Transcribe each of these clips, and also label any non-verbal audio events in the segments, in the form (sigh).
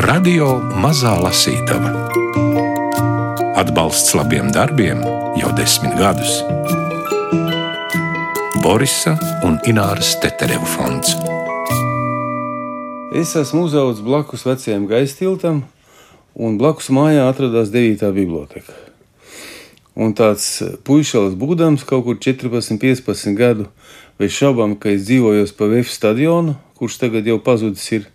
Radio Mazā Lasītava. Atbalsts labiem darbiem jau desmit gadus. Borisa un Ināras Tetereva fonds. Es esmu uzaugusi blakus vecajam gaistiltam, un blakus mājā atradās 9. biblioteka. Un tāds puikas būdams, kaut kur 14, 15 gadu, bez šaubām, ka es dzīvoju pa VF stadionu, kurš tagad jau pazudis ir.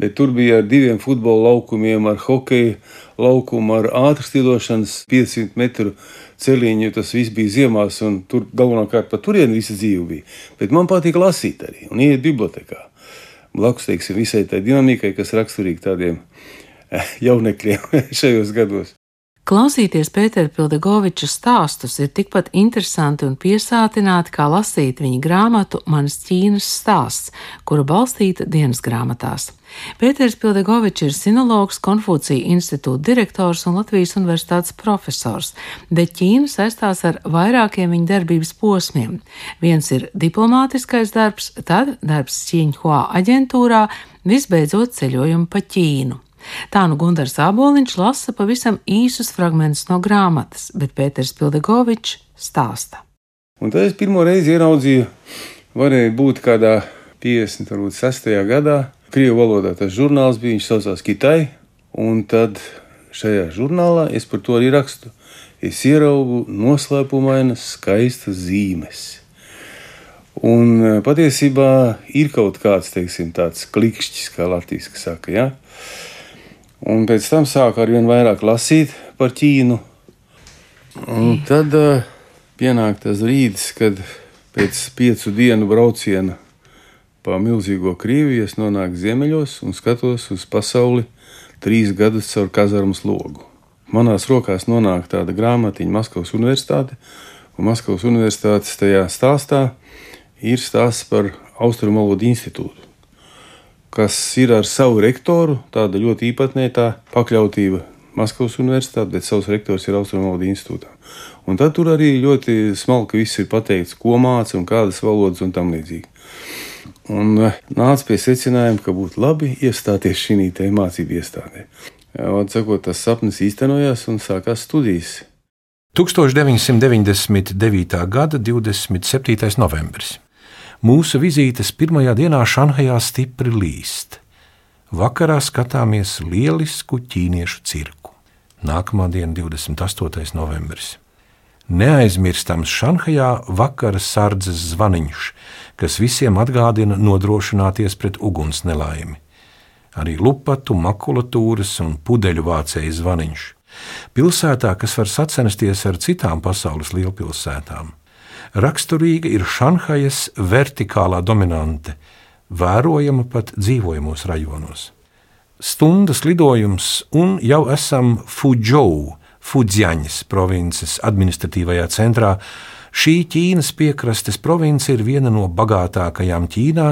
Bet tur bija ar diviem futbola laukumiem, ar hokeja laukumu, ar ātras lidošanas 500 metru celiņu. Tas viss bija ziemās, un tur galvenokārt pa turieni visa dzīve bija. Bet man patīk lasīt arī un iet bibliotekā. Blakus teiksim, visai tai dinamikai, kas raksturīga tādiem jaunekļiem (laughs) šajos gados. Klausīties Pētera Pildegoviča stāstus ir tikpat interesanti un piesātināti, kā lasīt viņa grāmatu Manas Ķīnas stāsts, kura balstīta dienas grāmatās. Pēters Pildegovičs ir sinologs, Konfūcija institūta direktors un Latvijas universitātes profesors, bet Ķīna saistās ar vairākiem viņa darbības posmiem. Viens ir diplomātiskais darbs, tad darbs Ķīņhua aģentūrā, visbeidzot ceļojumu pa Ķīnu. Tā nu Gunārs Aboliņš lasa pavisam īsus fragmentus no grāmatas, bet Pēters Pildegovičs stāsta. Un tad es pirmo reizi ieraudzīju, varēja būt kādā 56. gadā. Krievu valodā tas žurnāls bija, viņš saucās Kitai, un tad šajā žurnālā es par to arī rakstu. Es ieraugu noslēpumainas, skaistas zīmes. Un e, patiesībā ir kaut kāds, teiksim, tāds klikšķis, kā Latvijas saka, ja? Un pēc tam sāku ar vien vairāk lasīt par Ķīnu. Un tad uh, pienāk tas brīdis, kad pēc piecu dienu brauciena pa milzīgo Krieviju es nonāku ziemeļos un skatos uz pasauli trīs gadus caur kazarmas logu. Manās rokās nonāk tāda grāmatiņa Maskavas Universitāte, un Maskavas Universitātes tajā stāstā ir stāsts par Austrumu valodu institūtu kas ir ar savu rektoru, tāda ļoti īpatnēta pakļautība Maskavas universitāte, bet savs rektors ir Austrumvalodu institūtā. Un tad tur arī ļoti smalki viss ir pateikts, ko māca un kādas valodas un tam līdzīgi. Un eh, nāca pie secinājuma, ka būtu labi iestāties šī mācību iestādē. Atsakot, tas sapnis īstenojās un sākās studijas. 1999. gada 27. novembris. Mūsu vizītes pirmajā dienā Šanhajā stipri līst. Vakarā skatāmies lielisku ķīniešu cirku. Nākamā diena, 28. novembris. Neaizmirstams Šanhajā vakara sardzes zvaniņš, kas visiem atgādina nodrošināties pret uguns nelaimi. Arī lupatu, makulatūras un pudeļu vācēju zvaniņš. Pilsētā, kas var sacensties ar citām pasaules lielpilsētām. Raksturīga ir Šanhajas vertikālā dominante, vērojama pat dzīvojamos rajonos. Stundas lidojums un jau esam Fudžou, Fudziaņas provinces administratīvajā centrā. Šī Ķīnas piekrastes province ir viena no bagātākajām Ķīnā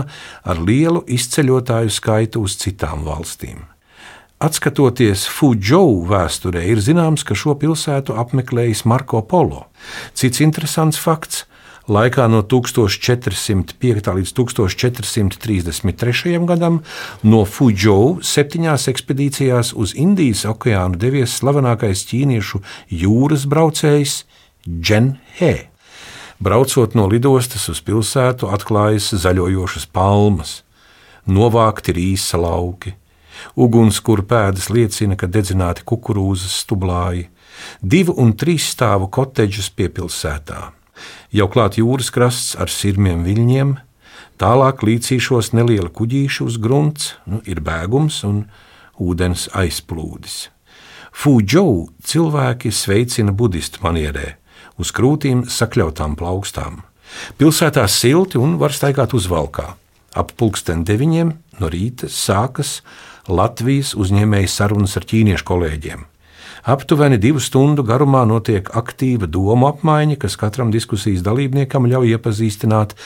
ar lielu izceļotāju skaitu uz citām valstīm. Atskatoties Fudžou vēsturē, ir zināms, ka šo pilsētu apmeklējis Marko Polo. Cits interesants fakts Laikā no 1405. līdz 1433. gadam no Fudžou septiņās ekspedīcijās uz Indijas okeānu devies slavenākais ķīniešu jūras braucējs Džen He. Braucot no lidostas uz pilsētu, atklājas zaļojošas palmas, novākti rīsa lauki, ugunskura pēdas liecina, ka dedzināti kukurūzas stublāji, divu un trīs stāvu kotedžas pie pilsētām jau klāt jūras krasts ar sirmiem viļņiem, tālāk līcīšos neliela kuģīša uz grunts, nu, ir bēgums un ūdens aizplūdis. Fūdžou cilvēki sveicina budistu manierē, uz krūtīm sakļautām plaukstām. Pilsētā silti un var staigāt uzvalkā. Ap pulksten deviņiem no rīta sākas Latvijas uzņēmēja sarunas ar ķīniešu kolēģiem. Aptuveni divu stundu garumā notiek aktīva domu apmaiņa, kas katram diskusijas dalībniekam ļauj iepazīstināt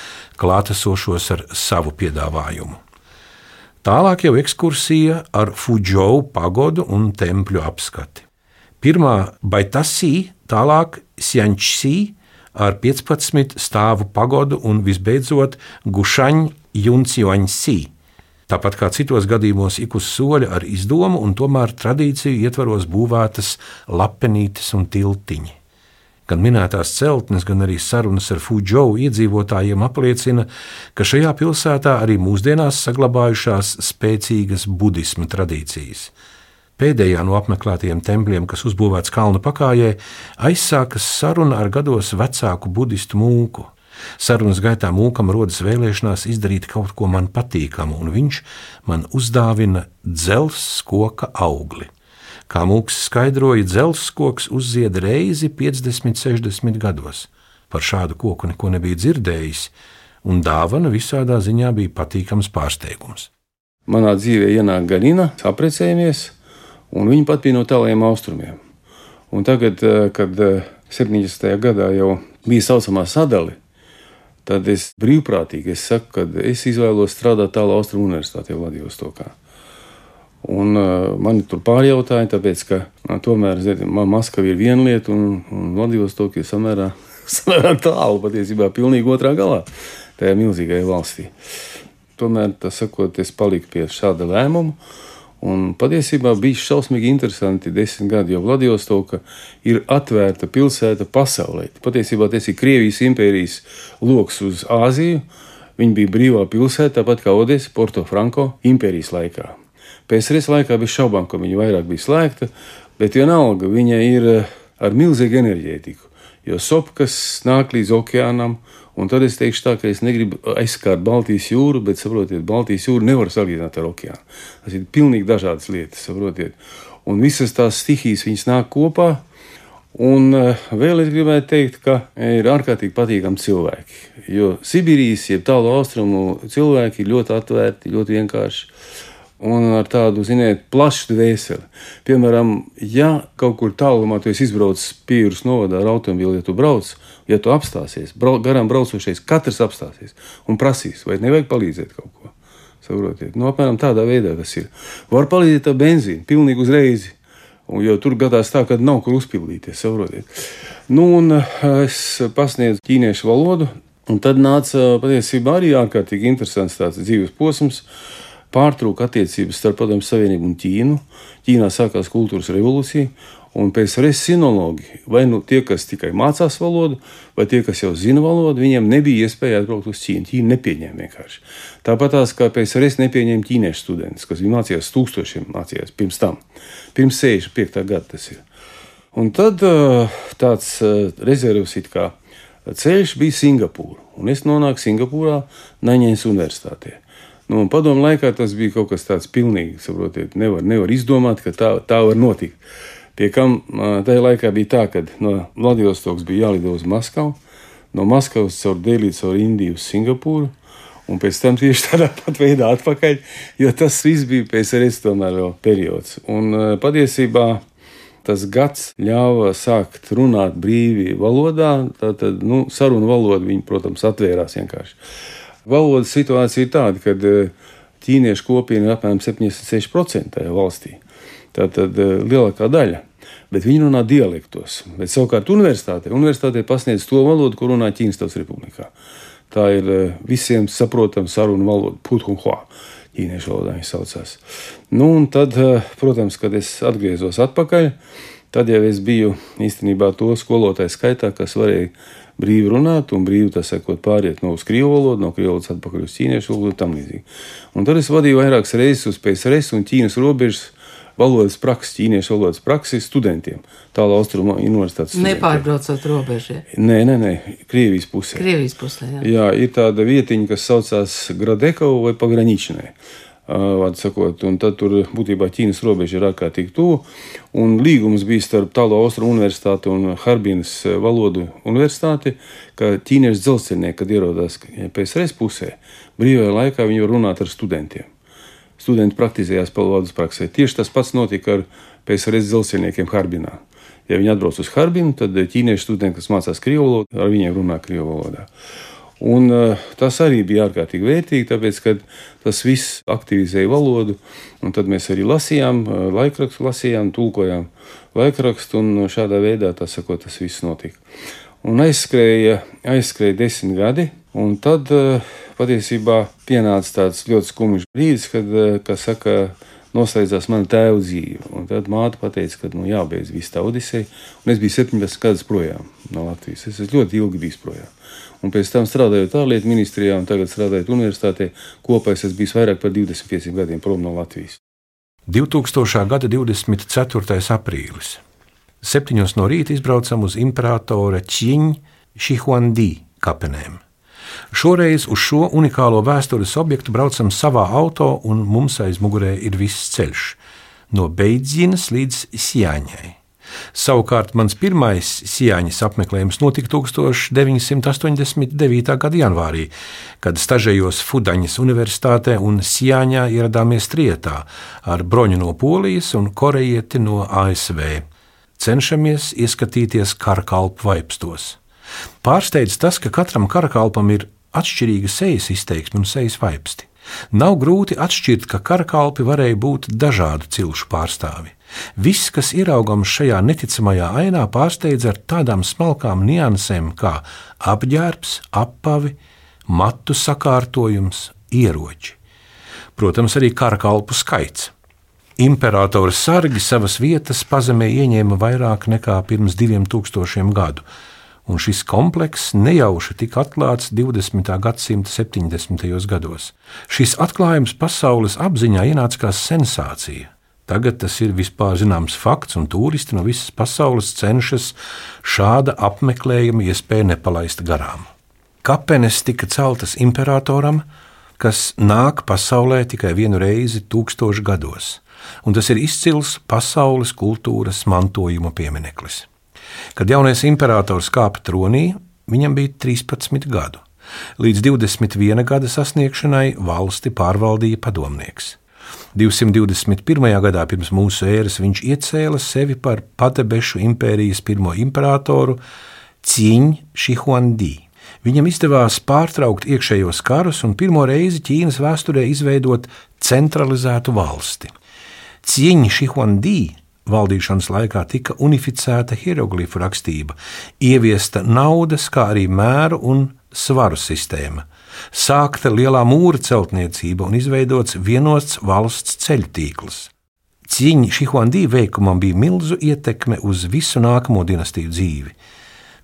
klātesošos ar savu piedāvājumu. Tālāk jau ekskursija ar Fudžovu pagodu un tempļu apskati. Pirmā Baitasī, tālāk Sjančsī ar 15 stāvu pagodu un visbeidzot Gušaņ Juncjoņsī. Tāpat kā citos gadījumos, ik uz soļa ar izdomu un tomēr tradīciju ietvaros būvētas lapenītes un tiltiņi. Gan minētās celtnes, gan arī sarunas ar Fudžovu iedzīvotājiem apliecina, ka šajā pilsētā arī mūsdienās saglabājušās spēcīgas budisma tradīcijas. Pēdējā no apmeklētajiem tempļiem, kas uzbūvēts kalnu pakājē, aizsākas saruna ar gados vecāku budistu mūku. Sarunas gaitā mūkam rodas vēlēšanās izdarīt kaut ko man patīkamu, un viņš man uzdāvina dzelzs koka augli. Kā mūks skaidroja, dzelzs koks uzzied reizi 50, 60 gados. Par šādu koku neko nebija dzirdējis, un dāvana visādā ziņā bija patīkams pārsteigums. Manā dzīvē ienāk Galina, apprecējamies, un viņa pat bija no tāliem austrumiem. Un tagad, eh, kad 70. Eh, gadā jau bija saucamā sadali, tad es brīvprātīgi es saku, ka es izvēlos strādāt tālāk Austrumu Universitātē Vladivostokā. Un uh, mani tur pārjautāja, tāpēc, ka uh, tomēr man Maskava ir viena lieta, un, un Vladivostok ir samērā, (laughs) samērā tālu, patiesībā pilnīgi otrā galā tajā milzīgajā valstī. Tomēr, tas sakot, es paliku pie šāda lēmuma. Un patiesībā bija šausmīgi interesanti desmit gadi, jo Vladivostoka ir atvērta pilsēta pasaulē. Patiesībā tas ir Krievijas impērijas lokus uz Āziju. Viņa bija brīvā pilsēta, tāpat kā Odesa, Porto Franko impērijas laikā. PSRS laikā bez šaubām, ka viņa vairāk bija slēgta, bet vienalga viņa ir eh, ar milzīgu enerģētiku. Jo sopkas nāk līdz okeānam, un tad es teikšu tā, ka es negribu aizskārt Baltijas jūru, bet saprotiet, Baltijas jūru nevar salīdzināt ar okeānu. Tas ir pilnīgi dažādas lietas, saprotiet. Un visas tās stihijas viņas nāk kopā. Un eh, vēl es gribētu teikt, ka ir ārkārtīgi patīkami cilvēki. Jo Sibīrijas, jeb tālu austrumu cilvēki ir ļoti atvērti, ļoti vienkārši un ar tādu, ziniet, plašu dvēseli. Piemēram, ja kaut kur tālumā tu izbrauc pīrus novadā ar automobili, ja tu brauc, ja tu apstāsies, brau, garām braucošais, katrs apstāsies un prasīs, vai nevajag palīdzēt kaut ko. Saprotiet, nu, apmēram tādā veidā tas ir. Var palīdzēt ar benzīnu, pilnīgi uzreiz. Un, jo tur gadās tā, ka nav kur uzpildīties. Saprotiet. Nu, un eh, es pasniedzu ķīniešu valodu, un tad nāca patiesībā arī ārkārtīgi interesants tāds dzīves posms pārtrūka attiecības starp Padomju Savienību un Ķīnu. Ķīnā sākās kultūras revolūcija, un PSRS sinologi, vai nu tie, kas tikai mācās valodu, vai tie, kas jau zina valodu, viņiem nebija iespēja atbraukt uz Ķīnu. Ķīna nepieņēma vienkārši. Tāpat tās kā PSRS nepieņēma ķīniešu studentus, kas mācījās tūkstošiem, mācījās pirms tam, pirms 65. gada tas ir. Un tad tāds rezervs it kā ceļš bija Singapūra, un es nonāku Singapūrā Naņēnas universitātē. Nu, padomu laikā tas bija kaut kas tāds pilnīgi, saprotiet, nevar, nevar izdomāt, ka tā, tā var notikt. Pie kam tajā laikā bija tā, ka no Vladivostovas bija jālido uz Maskavu, no Maskavas caur Dēlī, caur Indiju uz Singapūru, un pēc tam tieši tādā (laughs) pat veidā atpakaļ, jo tas viss bija PSRS tomēr vēl periods. Un patiesībā tas gads ļāva sākt runāt brīvi valodā, tātad, nu, sarunu valoda, viņi, protams, atvērās vienkārši. Valodas situācija ir tāda, ka eh, ķīniešu kopiena ir apmēram 76% tajā valstī. Tā tad eh, lielākā daļa. Bet viņi runā dialektos. Bet savukārt universitātē, universitātē pasniedz to valodu, ko runā Ķīnas Tautas Republikā. Tā ir eh, visiem saprotama sarunu valoda, puthunhua. Ķīniešu valodā viņa saucās. Nu, un tad, protams, kad es atgriezos atpakaļ, tad jau es biju īstenībā to skolotāju skaitā, kas varēja brīvi runāt un brīvi tas sekot pāriet no uz krievu valodu, no krievu valodas atpakaļ uz ķīniešu valodu un tam līdzīgi. Un tad es vadīju vairākas reizes uz PSRS un Ķīnas robežas valodas praksi, ķīniešu valodas praksi studentiem. Tālāk, Austrumu universitātes. Nepārbraucot robežu. Nē, nē, nē, Krievijas pusē. Krievijas pusē, jā. jā. Ir tāda vietiņa, kas saucās Gradekova vai Pagraničnē. Sakot, un tad tur būtībā Ķīnas robeža ir ārkārtīgi tuvu. Līgums bija starp Tālo Austrumu universitāti un Harbīnas valodu universitāti, ka ķīniešu dzelzceļnieki, kad ierodās PSRS pusē, brīvajā laikā viņi var runāt ar studentiem. Studenti praktizējās valodas praksē. Tieši tas pats notika ar PSRS dzelzceļniekiem Harbinā. Ja viņi atbrauc uz Harbinu, tad ķīniešu studenti, kas mācās krievu valodu, ar viņiem runā krievu valodā. Un, uh, tas arī bija ārkārtīgi vērtīgi, tāpēc, ka tas viss aktivizēja valodu. Tad mēs arī lasījām, uh, laikrakstu lasījām, tulkojām laikrakstu, un šādā veidā tas, sako, tas viss notika. Un aizskrēja, aizskrēja desmit gadi, Un tad patiesībā pienāca tāds ļoti skumjš brīdis, kad, kā saka, noslēdzās mana tēva dzīve. Un tad māte teica, ka nu, jābeidz viss tā Odiseja. Un es biju 17 gadus projām no Latvijas. Es ļoti ilgi bijis projām. Un pēc tam strādājot ārlietu ministrijā un tagad strādājot universitātē, kopā es bijis vairāk par 25 gadiem prom no Latvijas. 2000. gada 24. aprīlis. Septiņos no rīta izbraucam uz imperatora Čiņa Šihuandī kapenēm. Šoreiz uz šo unikālo vēstures objektu braucam savā auto, un mums aiz mugurē ir viss ceļš no Beidzinas līdz Sjāņai. Savukārt mans pirmais Sijāņas apmeklējums notika 1989. gada janvārī, kad stažējos Fudaņas Universitātē un Sijāņā ieradāmies trietā ar broņu no Polijas un korejieti no ASV. Cenšamies ieskatīties karakalpu vaipstos. Pārsteidz tas, ka katram karakalpam ir atšķirīga sejas izteiksme un sejas vaipsti. Nav grūti atšķirt, ka karakalpi varēja būt dažādu cilšu pārstāvi. Viss, kas ieraugams šajā neticamajā ainā, pārsteidz ar tādām smalkām niansēm kā apģērbs, apavi, matu sakārtojums, ieroči. Protams, arī karakalpu skaits. Imperatora sargi savas vietas pazemē ieņēma vairāk nekā pirms diviem tūkstošiem gadu, un šis komplekss nejauši tika atklāts 20. gadsimta 70. gados. Šis atklājums pasaules apziņā ienāca kā sensācija. Tagad tas ir vispār zināms fakts, un turisti no visas pasaules cenšas šāda apmeklējuma iespēju nepalaist garām. Kapenes tika celtas imperatoram, kas nāk pasaulē tikai vienu reizi tūkstošu gados, un tas ir izcils pasaules kultūras mantojuma piemineklis. Kad jaunais imperators kāpa tronī, viņam bija 13 gadu. Līdz 21 gada sasniegšanai valsti pārvaldīja padomnieks. 221. gadā pirms mūsu ēras viņš iecēla sevi par Patebešu impērijas pirmo imperatoru Cīņu Šihuandī. Viņam izdevās pārtraukt iekšējos karus un pirmo reizi Ķīnas vēsturē izveidot centralizētu valsti. Cīņa Šihuandī valdīšanas laikā tika unificēta hieroglifu rakstība, ieviesta naudas, kā arī mēru un svaru sistēma, sākta lielā mūra celtniecība un izveidots vienots valsts ceļu tīkls. Cīņa Šihuandī veikumam bija milzu ietekme uz visu nākamo dinastiju dzīvi.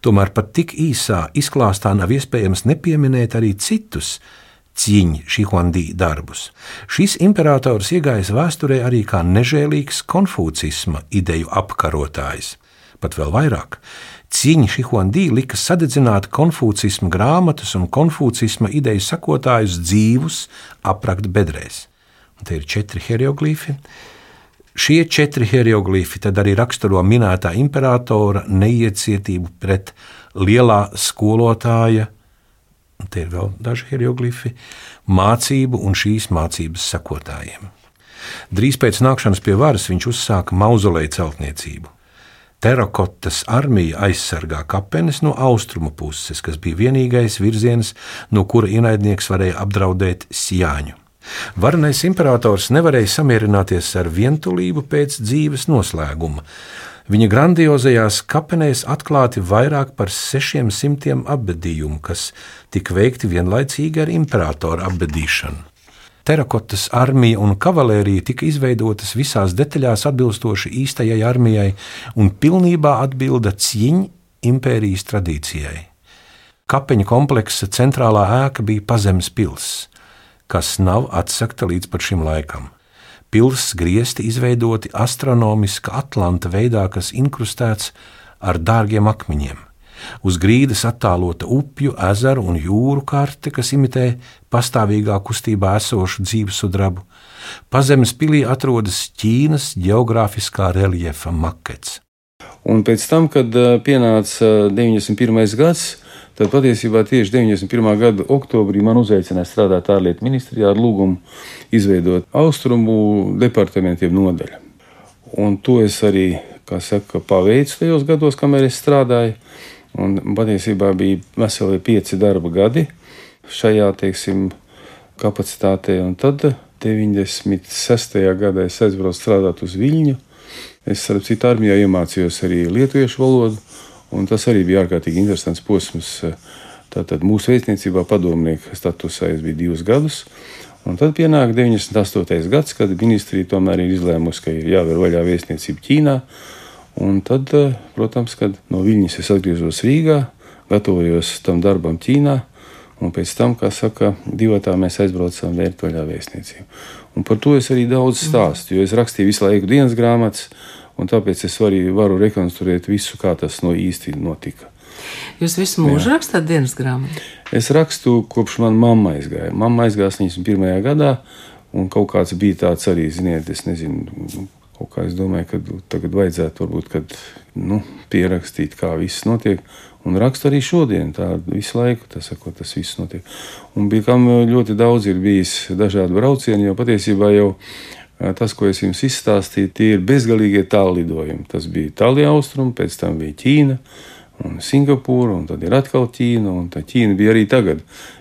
Tomēr pat tik īsā izklāstā nav iespējams nepieminēt arī citus cīņa Šihuandī darbus. Šis imperators iegājis vēsturē arī kā nežēlīgs konfūcisma ideju apkarotājs. Pat vēl vairāk, Cīņa Šihuandī lika sadedzināt konfūcisma grāmatas un konfūcisma ideju sakotājus dzīvus, aprakt bedrēs. Un te ir četri hieroglifi. Šie četri hieroglifi arī raksturo minētā imperatora neiecietību pret lielā skolotāja, un te ir vēl daži hieroglifi, mācību un šīs mācības sakotājiem. Drīz pēc nākšanas pie varas viņš uzsāka mauzoleja celtniecību. Terakotas armija aizsargā kapenes no austrumu puses, kas bija vienīgais virziens, no kura ienaidnieks varēja apdraudēt Sjāņu. Varenais imperators nevarēja samierināties ar vientulību pēc dzīves noslēguma. Viņa grandiozajās kapenēs atklāti vairāk par 600 apbedījumu, kas tika veikti vienlaicīgi ar imperatora apbedīšanu terakotas armija un kavalērija tika izveidotas visās detaļās atbilstoši īstajai armijai un pilnībā atbilda cīņu impērijas tradīcijai. Kapeņa kompleksa centrālā ēka bija pazemes pilsēta, kas nav atsakta līdz šim laikam. Pilsētas griezti izveidoti astronomiska atlanta veidā, kas inkrustēts ar dārgiem akmeņiem. Uz grīdas attēlota upju, ezeru un jūru karte, kas imitē pastāvīgā kustībā esošu dzīvesudrabu. Pazemes pilī atrodas Ķīnas geogrāfiskā reljefa makets. Un pēc tam, kad pienāca 91. gads, tad patiesībā tieši 91. gada oktobrī man uzaicināja strādāt ārlietu ministrijā ar lūgumu izveidot austrumu departamentiem nodaļu. Un to es arī, kā saka, paveicu tajos gados, kamēr es strādāju. Un patiesībā bija veseli pieci darba gadi šajā teiksim, kapacitātē. Un tad 96. gadā es aizbraucu strādāt uz Viļņu. Es ar citu armijā iemācījos arī lietuviešu valodu, un tas arī bija ārkārtīgi interesants posms eh, Tātad mūsu vēstniecībā padomnieka statusā es biju divus gadus. Un tad pienāk 98. gads, kad ministrija tomēr ir izlēmusi, ka ir jāver vaļā vēstniecība Ķīnā. Un tad, eh, protams, kad no Viņas es atgriezos Rīgā, gatavojos tam darbam Ķīnā. Un pēc tam, kā saka, divatā mēs aizbraucām vērtvaļā vēstniecību. Un par to es arī daudz stāstu, jo es rakstīju visu laiku dienas grāmatas, un tāpēc es arī varu rekonstruēt visu, kā tas no īsti notika. Jūs visu mūžu Jā. rakstāt dienas grāmatu? Es rakstu kopš man mamma aizgāja. Mamma aizgāja 81. gadā, un kaut kāds bija tāds arī, ziniet, es nezinu, kaut kā es domāju, ka tagad vajadzētu varbūt, kad, nu, pierakstīt, kā viss notiek. Un raksta arī šodien, tā visu laiku tas, sako, tas viss notiek. Un bija kam ļoti daudz ir bijis dažādi braucieni, jo patiesībā jau tas, ko es jums izstāstīju, tie ir bezgalīgie tāllidojumi. Tas bija Tālija austrumi, pēc tam bija Ķīna un Singapūra, un tad ir atkal Ķīna, un tā Ķīna bija arī tagad,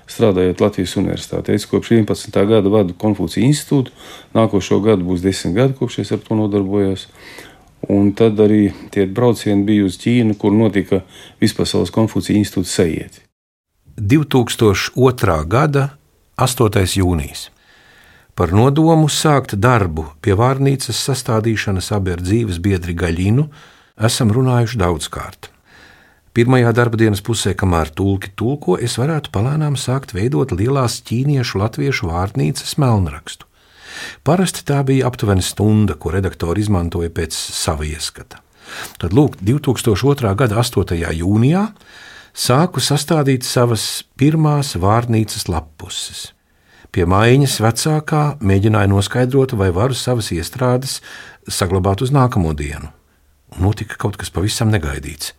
strādājot Latvijas universitātē. Es kopš 11. gada vadu Konfūcija institūtu, nākošo gadu būs desmit gadi, kopš es ar to nodarbojos. Un tad arī tie braucieni bija uz Ķīnu, kur notika Vispasaules konfūcija institūta sajieti. 2002. gada 8. jūnijas. Par nodomu sākt darbu pie vārnīcas sastādīšanas abi ar dzīves biedri Gaļinu esam runājuši daudzkārt. Pirmajā darba dienas pusē, kamēr tulki tulko, es varētu palēnām sākt veidot lielās ķīniešu latviešu vārnīcas melnrakstu. Parasti tā bija aptuveni stunda, ko redaktori izmantoja pēc sava ieskata. Tad, lūk, 2002. gada 8. jūnijā sāku sastādīt savas pirmās vārnīcas lappuses. Pie mājiņas vecākā mēģināju noskaidrot, vai varu savas iestrādes saglabāt uz nākamo dienu. Notika kaut kas pavisam negaidīts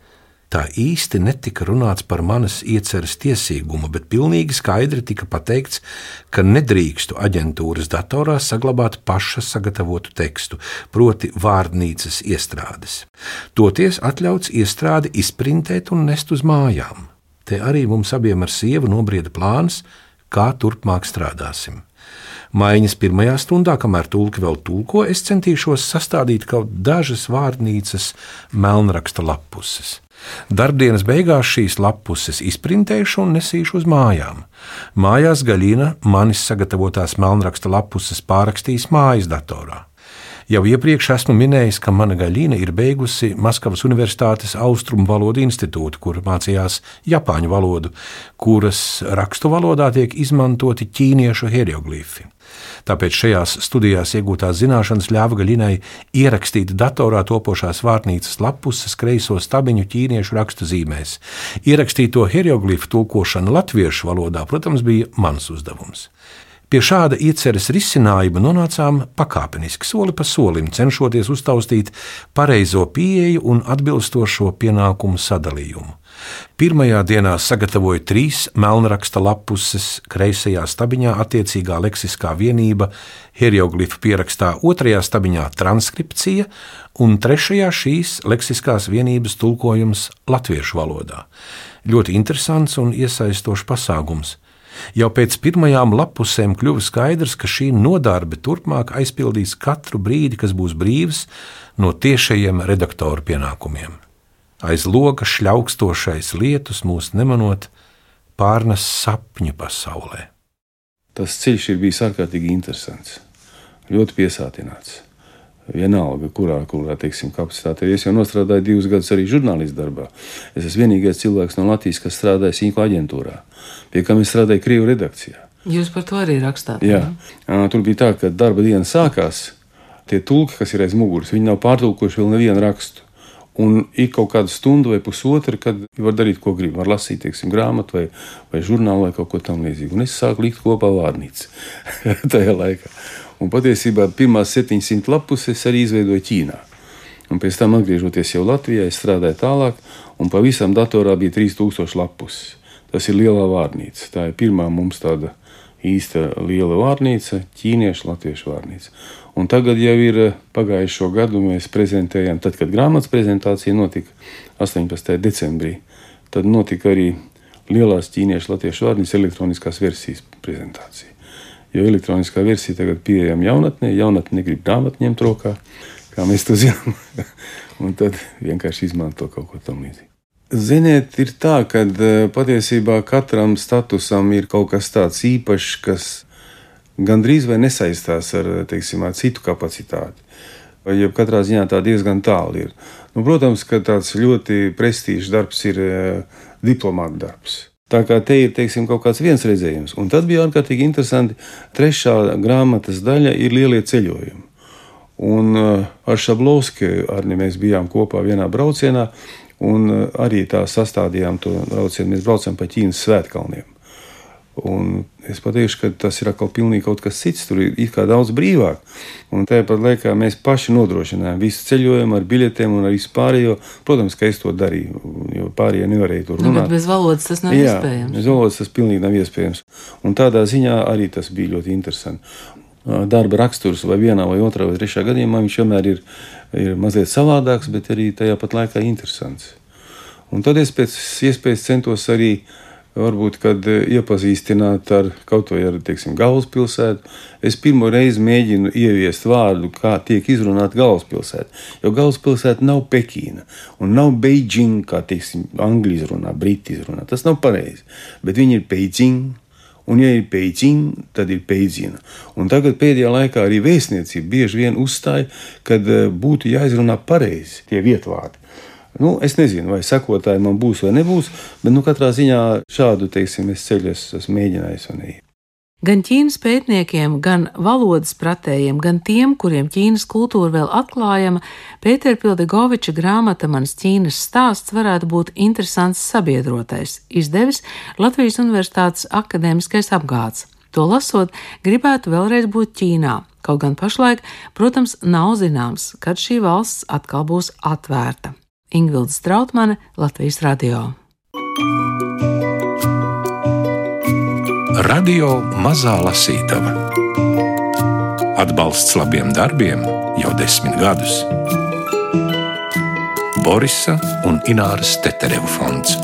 tā īsti netika runāts par manas ieceres tiesīgumu, bet pilnīgi skaidri tika pateikts, ka nedrīkstu aģentūras datorā saglabāt paša sagatavotu tekstu, proti vārdnīcas iestrādes. Toties atļauts iestrādi izprintēt un nest uz mājām. Te arī mums abiem ar sievu nobrieda plāns, kā turpmāk strādāsim. Maiņas pirmajā stundā, kamēr tulki vēl tulko, es centīšos sastādīt kaut dažas vārnīcas melnraksta lapuses. Darbdienas beigās šīs lapuses izprintēšu un nesīšu uz mājām. Mājās Gaļina manis sagatavotās melnraksta lapuses pārrakstīs mājas datorā. Jau iepriekš esmu minējis, ka mana gaļīna ir beigusi Maskavas Universitātes Austrumu valodu institūtu, kur mācījās japāņu valodu, kuras rakstu valodā tiek izmantoti ķīniešu hieroglifi. Tāpēc šajās studijās iegūtās zināšanas ļāva Gaļinai ierakstīt datorā topošās vārnīcas lapuses kreiso stabiņu ķīniešu rakstu zīmēs. Ierakstīto hieroglifu tulkošana latviešu valodā, protams, bija mans uzdevums. Pie šāda ieceres risinājuma nonācām pakāpeniski, soli pa solim, cenšoties uztaustīt pareizo pieeju un atbilstošo pienākumu sadalījumu. Pirmajā dienā sagatavoju trīs melnraksta lapuses, kreisajā stabiņā attiecīgā leksiskā vienība, hieroglifu pierakstā, otrajā stabiņā transkripcija un trešajā šīs leksiskās vienības tulkojums latviešu valodā. Ļoti interesants un iesaistošs pasākums. Jau pēc pirmajām lapusēm kļuva skaidrs, ka šī nodarbe turpmāk aizpildīs katru brīdi, kas būs brīvs no tiešajiem redaktoru pienākumiem. Aiz loga šļaukstošais lietus mūs nemanot pārnes sapņu pasaulē. Tas ceļš ir bijis ārkārtīgi interesants, ļoti piesātināts. Vienalga, kurā, kurā teiksim, kapacitāte ir. Es jau strādāju divus gadus arī žurnālistu darbā. Es esmu vienīgais cilvēks no Latvijas, kas strādāja Sīnko aģentūrā, pie kam es strādāju Krievu redakcijā. Jūs par to arī rakstāt? Jā, jā. tur bija tā, ka darba diena sākās. Tie tulki, kas ir aiz muguras, viņi nav pārtulkojuši vēl nevienu rakstu. Un ir kaut kāda stunda vai pusotra, kad var darīt, ko grib. Var lasīt, teiksim, grāmatu vai, vai žurnālu vai kaut ko tamlīdzīgu. Un es sāku likt kopā vārnīcu (laughs) tajā laikā. Un patiesībā pirmās 700 lapus es arī izveidoju Ķīnā. Un pēc tam, atgriežoties jau Latvijā, es strādāju tālāk, un pavisam datorā bija 3000 lapus. Tas ir lielā vārnīca. Tā ir pirmā mums tāda īsta liela vārnīca, ķīniešu, latviešu vārnīca. Un tagad jau ir eh, pagājušo gadu mēs prezentējām, tad, kad grāmatas prezentācija notika 18. decembrī, tad notika arī lielās ķīniešu, latviešu vārnīcas elektroniskās versijas prezentācija jo elektroniskā versija tagad pieejama jaunatnē. Jaunatne negrib grāmatu ņemt rokā, kā mēs to zinām. (laughs) un tad vienkārši izmanto kaut ko tamlīdzīgu. Ziniet, ir tā, ka patiesībā katram statusam ir kaut kas tāds īpašs, kas gandrīz vai nesaistās ar, teiksim, ar citu kapacitāti. Ja katrā ziņā tā diezgan tālu ir. Nu, protams, ka tāds ļoti prestižs darbs ir diplomāta darbs. Tā kā te ir teiksim, kaut kāds viens redzējums. Un tad bija ārkārtīgi interesanti. Trešā grāmatas daļa ir lielie ceļojumi. Un ar Šablovski arī mēs bijām kopā vienā braucienā, un arī tā sastādījām to braucienu. Mēs braucam pa Ķīnas svētkalniem. Un es pateikšu, ka tas ir atkal pilnīgi kaut kas cits. Tur ir it kā daudz brīvāk. Un tāpat laikā mēs paši nodrošinājām visu ceļojumu ar biļetēm un ar vispārējo. Protams, ka es to darīju, jo pārējie nevarēja tur Nu, runāt. bet bez valodas tas nav Jā, iespējams. bez valodas tas pilnīgi nav iespējams. Un tādā ziņā arī tas bija ļoti interesanti. Darba raksturs vai vienā, vai otrā, vai trešā gadījumā viņš vienmēr ir, ir mazliet savādāks, bet arī tajā pat laikā interesants. Un tad es pēc iespējas centos arī varbūt, kad iepazīstināt ar kaut vai ar, teiksim, galvaspilsētu. Es pirmo reizi mēģinu ieviest vārdu, kā tiek izrunāta galvaspilsēta. Jo galvaspilsēta nav Pekīna un nav Beidžina, kā, teiksim, angļu izrunā, briti izrunā. Tas nav pareizi. Bet viņi ir Beidžina. Un, ja ir Beidžina, tad ir. Un tagad pēdējā laikā arī vēstniecība bieži vien uzstāja, ka būtu jāizrunā pareizi tie vietvārdi. Nu, es nezinu, vai sekotāji man būs vai nebūs, bet nu, katrā ziņā šādu teiksim, es ceļu es, esmu mēģinājis. Un, Gan Ķīnas pētniekiem, gan valodas pratējiem, gan tiem, kuriem Ķīnas kultūra vēl atklājama, Pētera Pildegoviča grāmata Mans Ķīnas stāsts varētu būt interesants sabiedrotais, izdevis Latvijas Universitātes akadēmiskais apgāds. To lasot, gribētu vēlreiz būt Ķīnā, kaut gan pašlaik, protams, nav zināms, kad šī valsts atkal būs atvērta. Ingvilda Strautmane, Latvijas radio. Radio Mazā Lasītava. Atbalsts labiem darbiem jau desmit gadus. Borisa un Ināras Teterevu fonds.